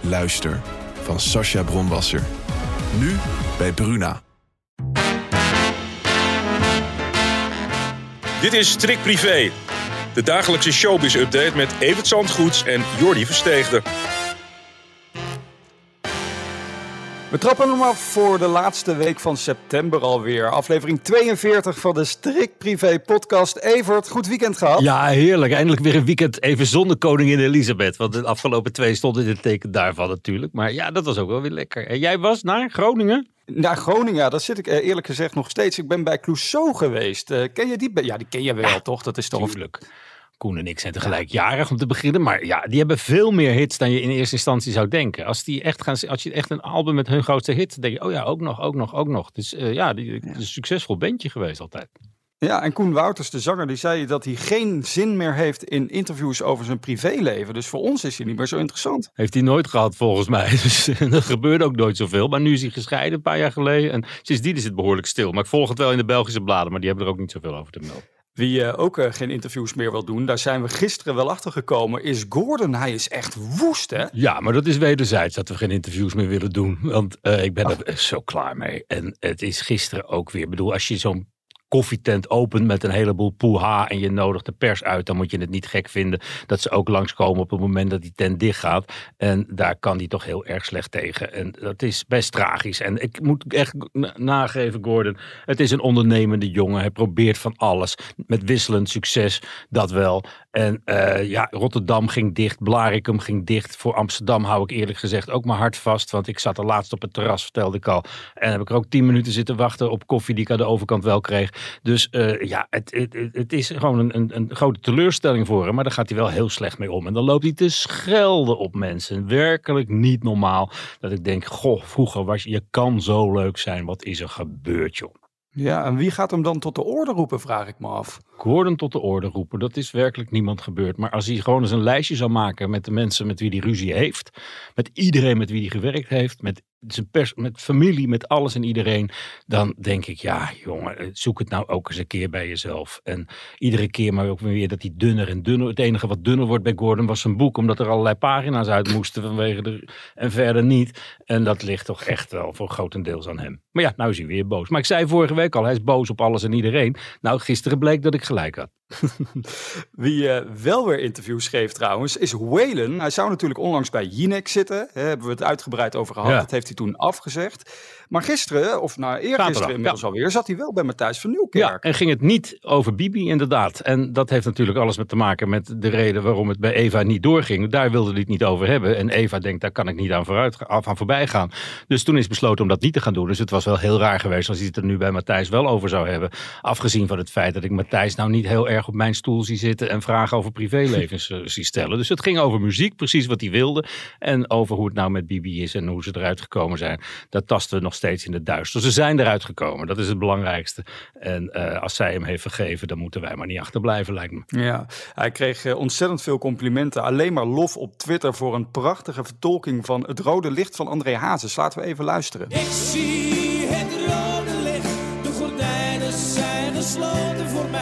Luister van Sascha Bronwasser. Nu bij Bruna. Dit is Strik Privé, de dagelijkse showbiz-update met Evert Zandgoeds en Jordi Versteegde. We trappen hem af voor de laatste week van september alweer. Aflevering 42 van de Strik Privé podcast. Evert, goed weekend gehad? Ja, heerlijk. Eindelijk weer een weekend even zonder koningin Elisabeth. Want de afgelopen twee stonden in het teken daarvan natuurlijk. Maar ja, dat was ook wel weer lekker. En jij was naar Groningen? Naar Groningen, dat zit ik eh, eerlijk gezegd nog steeds. Ik ben bij Clouseau geweest. Uh, ken je die? Ja, die ken je wel, ja, toch? Dat is toch... Tuurlijk. Koen en ik zijn tegelijk jarig om te beginnen. Maar ja, die hebben veel meer hits dan je in eerste instantie zou denken. Als, die echt gaan, als je echt een album met hun grootste hit, denk je, oh ja, ook nog, ook nog, ook nog. Dus uh, ja, die, een succesvol bandje geweest altijd. Ja, en Koen Wouters, de zanger, die zei dat hij geen zin meer heeft in interviews over zijn privéleven. Dus voor ons is hij niet meer zo interessant. Heeft hij nooit gehad, volgens mij. Dus er gebeurde ook nooit zoveel. Maar nu is hij gescheiden, een paar jaar geleden. En sindsdien is het behoorlijk stil. Maar ik volg het wel in de Belgische bladen, maar die hebben er ook niet zoveel over te melden. Wie uh, ook uh, geen interviews meer wil doen, daar zijn we gisteren wel achter gekomen, is Gordon. Hij is echt woest, hè? Ja, maar dat is wederzijds dat we geen interviews meer willen doen. Want uh, ik ben oh. er zo klaar mee. En het is gisteren ook weer. Ik bedoel, als je zo'n koffietent opent met een heleboel poeha en je nodigt de pers uit, dan moet je het niet gek vinden dat ze ook langskomen op het moment dat die tent dicht gaat. En daar kan die toch heel erg slecht tegen. En dat is best tragisch. En ik moet echt nageven, Gordon, het is een ondernemende jongen. Hij probeert van alles met wisselend succes, dat wel. En uh, ja, Rotterdam ging dicht, Blarikum ging dicht. Voor Amsterdam hou ik eerlijk gezegd ook mijn hart vast, want ik zat er laatst op het terras, vertelde ik al. En heb ik er ook tien minuten zitten wachten op koffie die ik aan de overkant wel kreeg. Dus uh, ja, het, het, het, is gewoon een, een, een, grote teleurstelling voor hem. Maar daar gaat hij wel heel slecht mee om. En dan loopt hij te schelden op mensen. Werkelijk niet normaal. Dat ik denk, goh, vroeger was je, je kan zo leuk zijn. Wat is er gebeurd, joh? Ja, en wie gaat hem dan tot de orde roepen, vraag ik me af. Gordon tot de orde roepen, dat is werkelijk niemand gebeurd. Maar als hij gewoon eens een lijstje zou maken met de mensen met wie hij ruzie heeft, met iedereen met wie hij gewerkt heeft, met met familie, met alles en iedereen, dan denk ik, ja jongen, zoek het nou ook eens een keer bij jezelf. En iedere keer maar ook weer dat hij dunner en dunner. Het enige wat dunner wordt bij Gordon was zijn boek, omdat er allerlei pagina's uit moesten vanwege de, en verder niet. En dat ligt toch echt wel voor grotendeels aan hem. Maar ja, nou is hij weer boos. Maar ik zei vorige week al, hij is boos op alles en iedereen. Nou, gisteren bleek dat ik gelijk had. Wie uh, wel weer interviews geeft trouwens, is Whalen. Hij zou natuurlijk onlangs bij Jinek zitten. Hè, hebben we het uitgebreid over gehad. Ja. Dat heeft hij toen afgezegd. Maar gisteren, of nou eergisteren inmiddels ja. alweer, zat hij wel bij Matthijs van Nieuwkerk. Ja, en ging het niet over Bibi inderdaad. En dat heeft natuurlijk alles met te maken met de reden waarom het bij Eva niet doorging. Daar wilde hij het niet over hebben. En Eva denkt, daar kan ik niet aan, vooruit, aan voorbij gaan. Dus toen is besloten om dat niet te gaan doen. Dus het was wel heel raar geweest als hij het er nu bij Matthijs wel over zou hebben. Afgezien van het feit dat ik Matthijs nou niet heel erg op mijn stoel zie zitten en vragen over privélevens uh, zie stellen. Dus het ging over muziek, precies wat hij wilde. En over hoe het nou met Bibi is en hoe ze eruit gekomen zijn. Dat tasten we nog steeds in de duister. Ze zijn eruit gekomen, dat is het belangrijkste. En uh, als zij hem heeft vergeven, dan moeten wij maar niet achterblijven, lijkt me. Ja, hij kreeg uh, ontzettend veel complimenten. Alleen maar lof op Twitter voor een prachtige vertolking van Het Rode Licht van André Hazes. Laten we even luisteren. Ik zie het rode licht, de gordijnen zijn gesloten voor mij.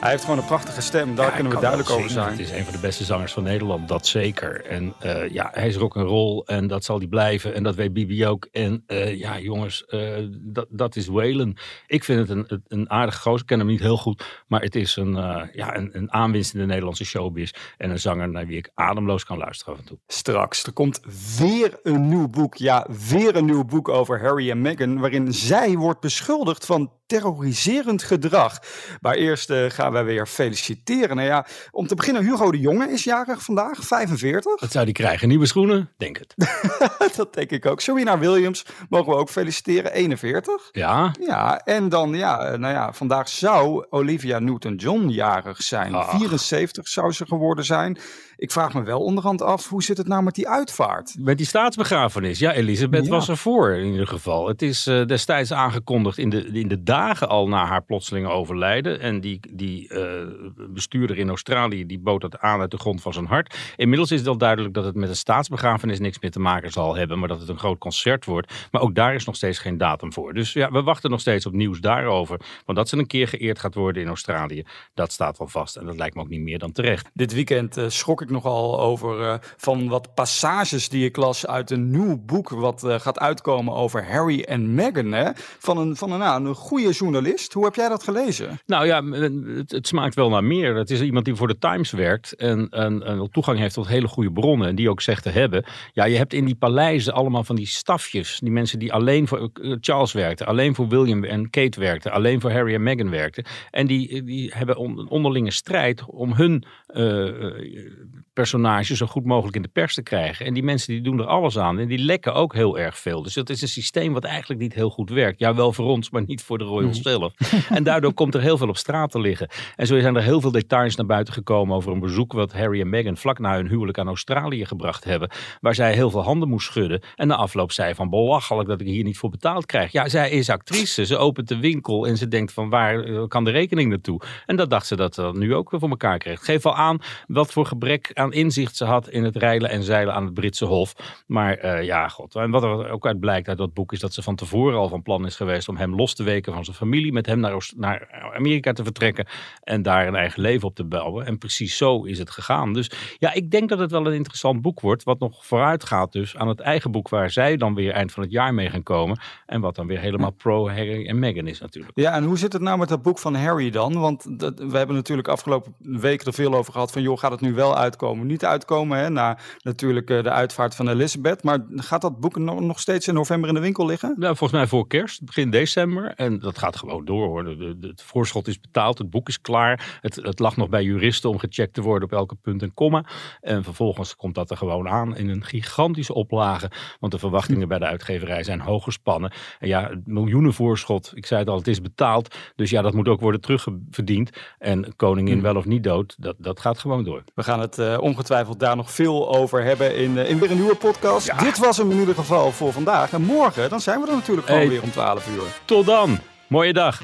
Hij heeft gewoon een prachtige stem, daar Ja, kunnen we duidelijk over zijn. Het is een van de beste zangers van Nederland, dat zeker. En eh, ja, hij is rock'n'roll en dat zal hij blijven. En dat weet Bibi ook. En eh, ja, jongens, eh, dat, dat is Waylon. Ik vind het een, een aardige gozer. Ik ken hem niet heel goed. Maar het is een, ja, een, een aanwinst in de Nederlandse showbiz. En een zanger naar wie ik ademloos kan luisteren af en toe. Straks, er komt weer een nieuw boek. Ja, weer een nieuw boek over Harry en Meghan. Waarin zij wordt beschuldigd van terroriserend gedrag. Maar eerst uh, gaan wij weer feliciteren. Nou ja, om te beginnen, Hugo de Jonge is jarig vandaag, 45. Dat zou die krijgen, nieuwe schoenen? Denk het. dat denk ik ook. Serena Williams mogen we ook feliciteren, 41. Ja. Ja, en dan, ja, eh, nou ja, vandaag zou Olivia Newton-John jarig zijn. 74 zou ze geworden zijn. Ik vraag me wel onderhand af, hoe zit het nou met die uitvaart? Met die staatsbegrafenis? Ja, Elisabeth was er voor in ieder geval. Het is uh, destijds aangekondigd in de, in de dagen al na haar plotselinge overlijden. En die, die uh, bestuurder in Australië, die bood dat aan uit de grond van zijn hart. Inmiddels is het al duidelijk dat het met een staatsbegrafenis niks meer te maken zal hebben. Maar dat het een groot concert wordt. Maar ook daar is nog steeds geen datum voor. Dus ja, we wachten nog steeds op nieuws daarover. Want dat ze een keer geëerd gaat worden in Australië, dat staat wel vast. En dat lijkt me ook niet meer dan terecht. Dit weekend uh, schrok ik nogal over uh, van wat passages die ik las uit een nieuw boek wat uh, gaat uitkomen over Harry en Meghan. Hè? Van, een, van een, nou, een goede journalist. Hoe heb jij dat gelezen? Nou ja, het, het, smaakt wel naar meer. Het is iemand die voor de Times werkt en, en, toegang heeft tot hele goede bronnen en die ook zegt te hebben. Ja, je hebt in die paleizen allemaal van die stafjes. Die mensen die alleen voor uh, Charles werkten, alleen voor William en Kate werkten, alleen voor Harry en Meghan werkten. En die, die hebben on, onderlinge strijd om hun personage zo goed mogelijk in de pers te krijgen. En die mensen die doen er alles aan. En die lekken ook heel erg veel. Dus dat is een systeem wat eigenlijk niet heel goed werkt. Ja, wel voor ons, maar niet voor de royals mm. zelf. En daardoor komt er heel veel op straat te liggen. En zo zijn er heel veel details naar buiten gekomen over een bezoek wat Harry en Meghan vlak na hun huwelijk aan Australië gebracht hebben. Waar zij heel veel handen moest schudden. En na afloop zei van belachelijk dat ik hier niet voor betaald krijg. Ja, zij is actrice. Ze opent de winkel en ze denkt van waar eh, kan de rekening naartoe? En dat dacht ze dat ze nu ook voor elkaar kreeg. Geef al aan wat voor gebrek aan inzicht ze had in het rijlen en zeilen aan het Britse Hof. Maar uh, ja, god. En wat er ook uit blijkt uit dat boek is dat ze van tevoren al van plan is geweest om hem los te weken van zijn familie, met hem naar, naar Amerika te vertrekken en daar een eigen leven op te bouwen. En precies zo is het gegaan. Dus ja, ik denk dat het wel een interessant boek wordt, wat nog vooruit gaat dus aan het eigen boek waar zij dan weer eind van het jaar mee gaan komen. En wat dan weer helemaal pro Harry en Meghan is natuurlijk. Ja, en hoe zit het nou met dat boek van Harry dan? Want we hebben natuurlijk afgelopen weken er veel over gehad van joh, gaat het nu wel uitkomen? Niet uitkomen, hè, na natuurlijk uh, de uitvaart van Elizabeth. Maar gaat dat boek nog, nog steeds in november in de winkel liggen? Nou, volgens mij voor kerst, begin december. En dat gaat gewoon door hoor. Het voorschot is betaald, het boek is klaar. Het, het lag nog bij juristen om gecheckt te worden op elke punt en komma. En vervolgens komt dat er gewoon aan in een gigantische oplage. Want de verwachtingen bij de uitgeverij zijn hoog gespannen. En ja, miljoenen voorschot. Ik zei het al, het is betaald. Dus ja, dat moet ook worden terugverdiend. En koningin hmm. wel of niet dood, dat, dat gaat gewoon door. We gaan het uh, ongetwijfeld daar nog veel over hebben in, uh, in weer een nieuwe podcast. Dit was hem in ieder geval voor vandaag. En morgen, dan zijn we er natuurlijk gewoon weer om 12 uur. Tot dan. Mooie dag.